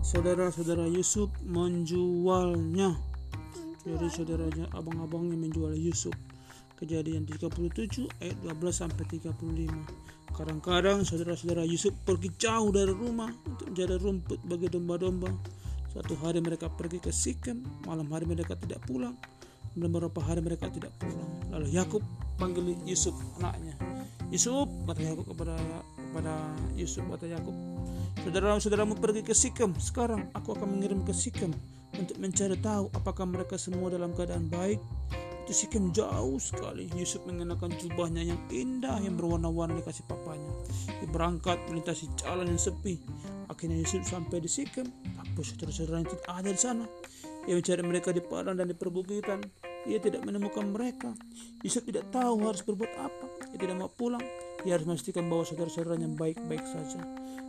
saudara-saudara Yusuf menjualnya. Jadi saudaranya abang-abangnya menjual Yusuf. Kejadian 37 ayat 12 sampai 35 kadang-kadang saudara-saudara Yusuf pergi jauh dari rumah untuk mencari rumput bagi domba-domba. Suatu hari mereka pergi ke Sikem malam hari mereka tidak pulang. Dan beberapa hari mereka tidak pulang. Lalu Yakub panggil Yusuf anaknya. Yusuf kata Yakub kepada kepada Yusuf kata Yakub. Saudara-saudaramu pergi ke Sikem. Sekarang aku akan mengirim ke Sikem untuk mencari tahu apakah mereka semua dalam keadaan baik. Itu Sikem jauh sekali. Yusuf mengenakan jubahnya yang indah yang berwarna-warni dikasih papanya. Dia berangkat melintasi jalan yang sepi. Akhirnya Yusuf sampai di Sikem. Tapi saudara-saudaranya tidak ada di sana? Ia mencari mereka di padang dan di perbukitan. Ia tidak menemukan mereka. Yusuf tidak tahu harus berbuat apa. Ia tidak mau pulang ia harus memastikan bahwa saudara-saudaranya baik-baik saja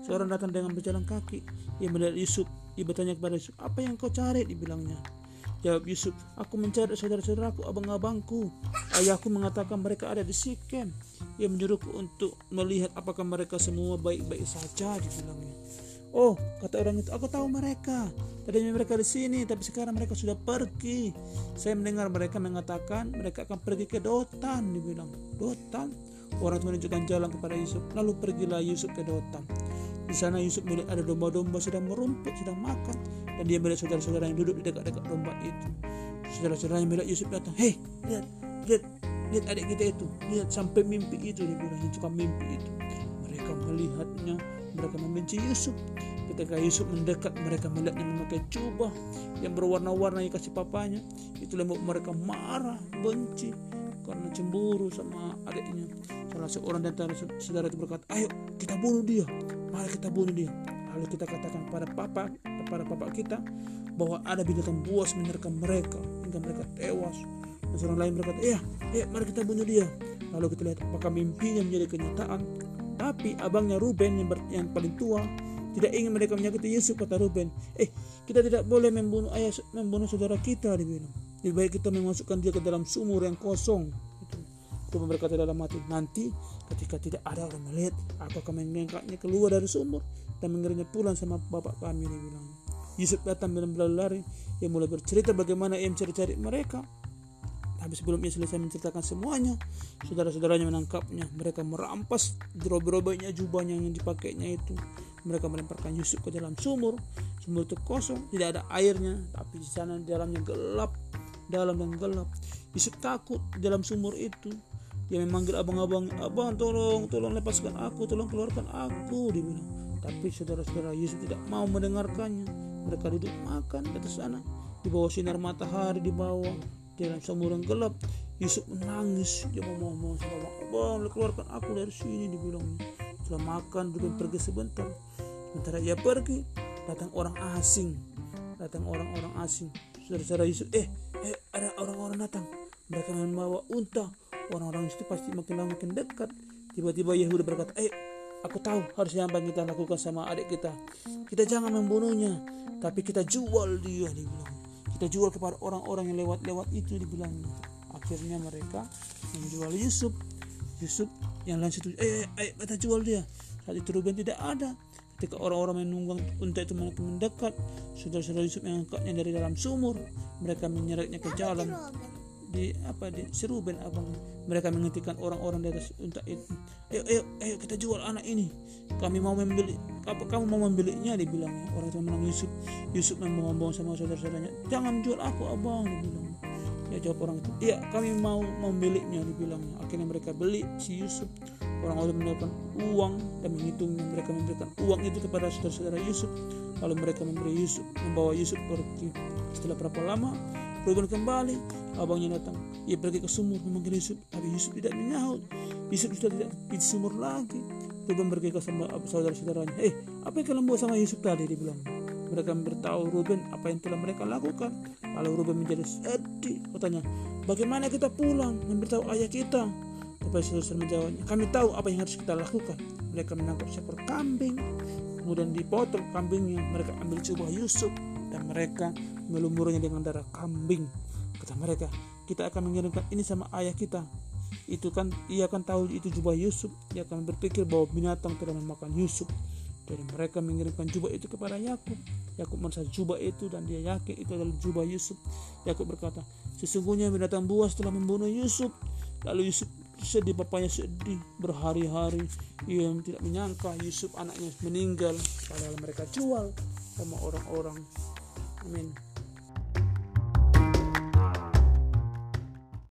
seorang datang dengan berjalan kaki ia melihat Yusuf ia bertanya kepada Yusuf apa yang kau cari dibilangnya Jawab Yusuf, aku mencari saudara-saudaraku, abang-abangku. Ayahku mengatakan mereka ada di Sikem. Ia menyuruhku untuk melihat apakah mereka semua baik-baik saja, dibilangnya. Oh, kata orang itu, aku tahu mereka. Tadinya mereka di sini, tapi sekarang mereka sudah pergi. Saya mendengar mereka mengatakan mereka akan pergi ke Dotan, dibilang. Dotan? Orang menunjukkan jalan kepada Yusuf. Lalu pergilah Yusuf ke Dotan. Di sana Yusuf melihat ada domba-domba sedang merumput, sedang makan dan dia melihat saudara-saudara yang duduk di dekat-dekat domba itu. Saudara-saudara yang melihat Yusuf datang, hei lihat, lihat, lihat adik kita itu, lihat sampai mimpi itu dia bilang suka mimpi itu. Mereka melihatnya, mereka membenci Yusuf. Ketika Yusuf mendekat, mereka melihatnya memakai jubah yang berwarna-warna yang kasih papanya. Itu membuat mereka marah, benci karena cemburu sama adiknya. Salah seorang dan saudara itu berkata, ayo kita bunuh dia, mari kita bunuh dia. Lalu kita katakan pada papa, kepada papa kita bahwa ada binatang buas menyergap mereka hingga mereka tewas. Dan seorang lain berkata, iya, iya, mari kita bunuh dia. Lalu kita lihat apakah mimpinya menjadi kenyataan. Tapi abangnya Ruben yang, yang paling tua tidak ingin mereka menyakiti Yusuf kata Ruben. Eh, kita tidak boleh membunuh ayah, membunuh saudara kita, dia bilang. Lebih baik kita memasukkan dia ke dalam sumur yang kosong. Itu. Ruben berkata dalam hati, nanti ketika tidak ada orang melihat, aku akan mengangkatnya keluar dari sumur dan mengirimnya pulang sama bapak kami, dia bilang. Yusuf datang dan berlari. Ia mulai bercerita bagaimana ia mencari-cari mereka. Tapi sebelum ia selesai menceritakan semuanya, saudara-saudaranya menangkapnya. Mereka merampas robe-robenya jubahnya yang dipakainya itu. Mereka melemparkan Yusuf ke dalam sumur. Sumur itu kosong, tidak ada airnya, tapi di sana di dalamnya gelap, dalam dan gelap. Yusuf takut dalam sumur itu. Dia memanggil abang-abang, abang tolong, tolong lepaskan aku, tolong keluarkan aku, dia bilang. Tapi saudara-saudara Yusuf tidak mau mendengarkannya. Mereka duduk makan di atas sana, di bawah sinar matahari di bawah, di dalam sumur yang gelap. Yusuf menangis, dia mau sama abang, keluarkan aku dari sini, dibilangnya. Setelah makan, Ruben pergi sebentar. Sementara ia pergi, datang orang asing. Datang orang-orang asing. Saudara-saudara Yusuf, eh, eh, ada orang-orang datang. Mereka membawa unta. Orang-orang itu pasti makin lama makin dekat. Tiba-tiba Yehuda berkata, eh, aku tahu apa yang kita lakukan sama adik kita. Kita jangan membunuhnya, tapi kita jual dia, dibilang. Kita jual kepada orang-orang yang lewat-lewat itu, dibilangnya. Akhirnya mereka menjual Yusuf. Yusuf yang lain situ, eh, eh, kita jual dia. Saat itu Ruben tidak ada. Ketika orang-orang menunggang unta itu makin mendekat, saudara-saudara Yusuf mengangkatnya dari dalam sumur. Mereka menyeretnya ke jalan. Di apa di si Ruben abang. Mereka menghentikan orang-orang di atas unta itu. Ayo ayo ayo kita jual anak ini. Kami mau membeli apa kamu mau membelinya dibilang orang itu menang Yusuf. Yusuf ngomong sama saudara-saudaranya. Jangan jual aku abang dibilang ya jawab orang itu. Iya kami mau membelinya dibilang akhirnya mereka beli si Yusuf orang-orang mendapatkan uang dan menghitungnya mereka memberikan uang itu kepada saudara-saudara Yusuf lalu mereka memberi Yusuf membawa Yusuf pergi setelah berapa lama Ruben kembali, abangnya datang. Ia pergi ke sumur memanggil Yusuf, tapi Yusuf tidak menyahut. Yusuf sudah tidak di sumur lagi. Ruben pergi ke saudara-saudaranya. Eh, apa yang kalian buat sama Yusuf tadi? Dia bilang. Mereka memberitahu Ruben apa yang telah mereka lakukan. Lalu Ruben menjadi sedih. Katanya, bagaimana kita pulang memberitahu ayah kita? Tapi saudara menjawabnya, kami tahu apa yang harus kita lakukan. Mereka menangkap seekor kambing, kemudian dipotong kambingnya. Mereka ambil jubah Yusuf dan mereka melumurnya dengan darah kambing. Kata mereka, kita akan mengirimkan ini sama ayah kita. Itu kan ia akan tahu itu jubah Yusuf. Ia akan berpikir bahwa binatang telah memakan Yusuf. Jadi mereka mengirimkan jubah itu kepada Yakub. Yakub merasa jubah itu dan dia yakin itu adalah jubah Yusuf. Yakub berkata, sesungguhnya binatang buas telah membunuh Yusuf. Lalu Yusuf sedih, bapaknya sedih berhari-hari. Ia tidak menyangka Yusuf anaknya meninggal. Padahal mereka jual sama orang-orang. Amin.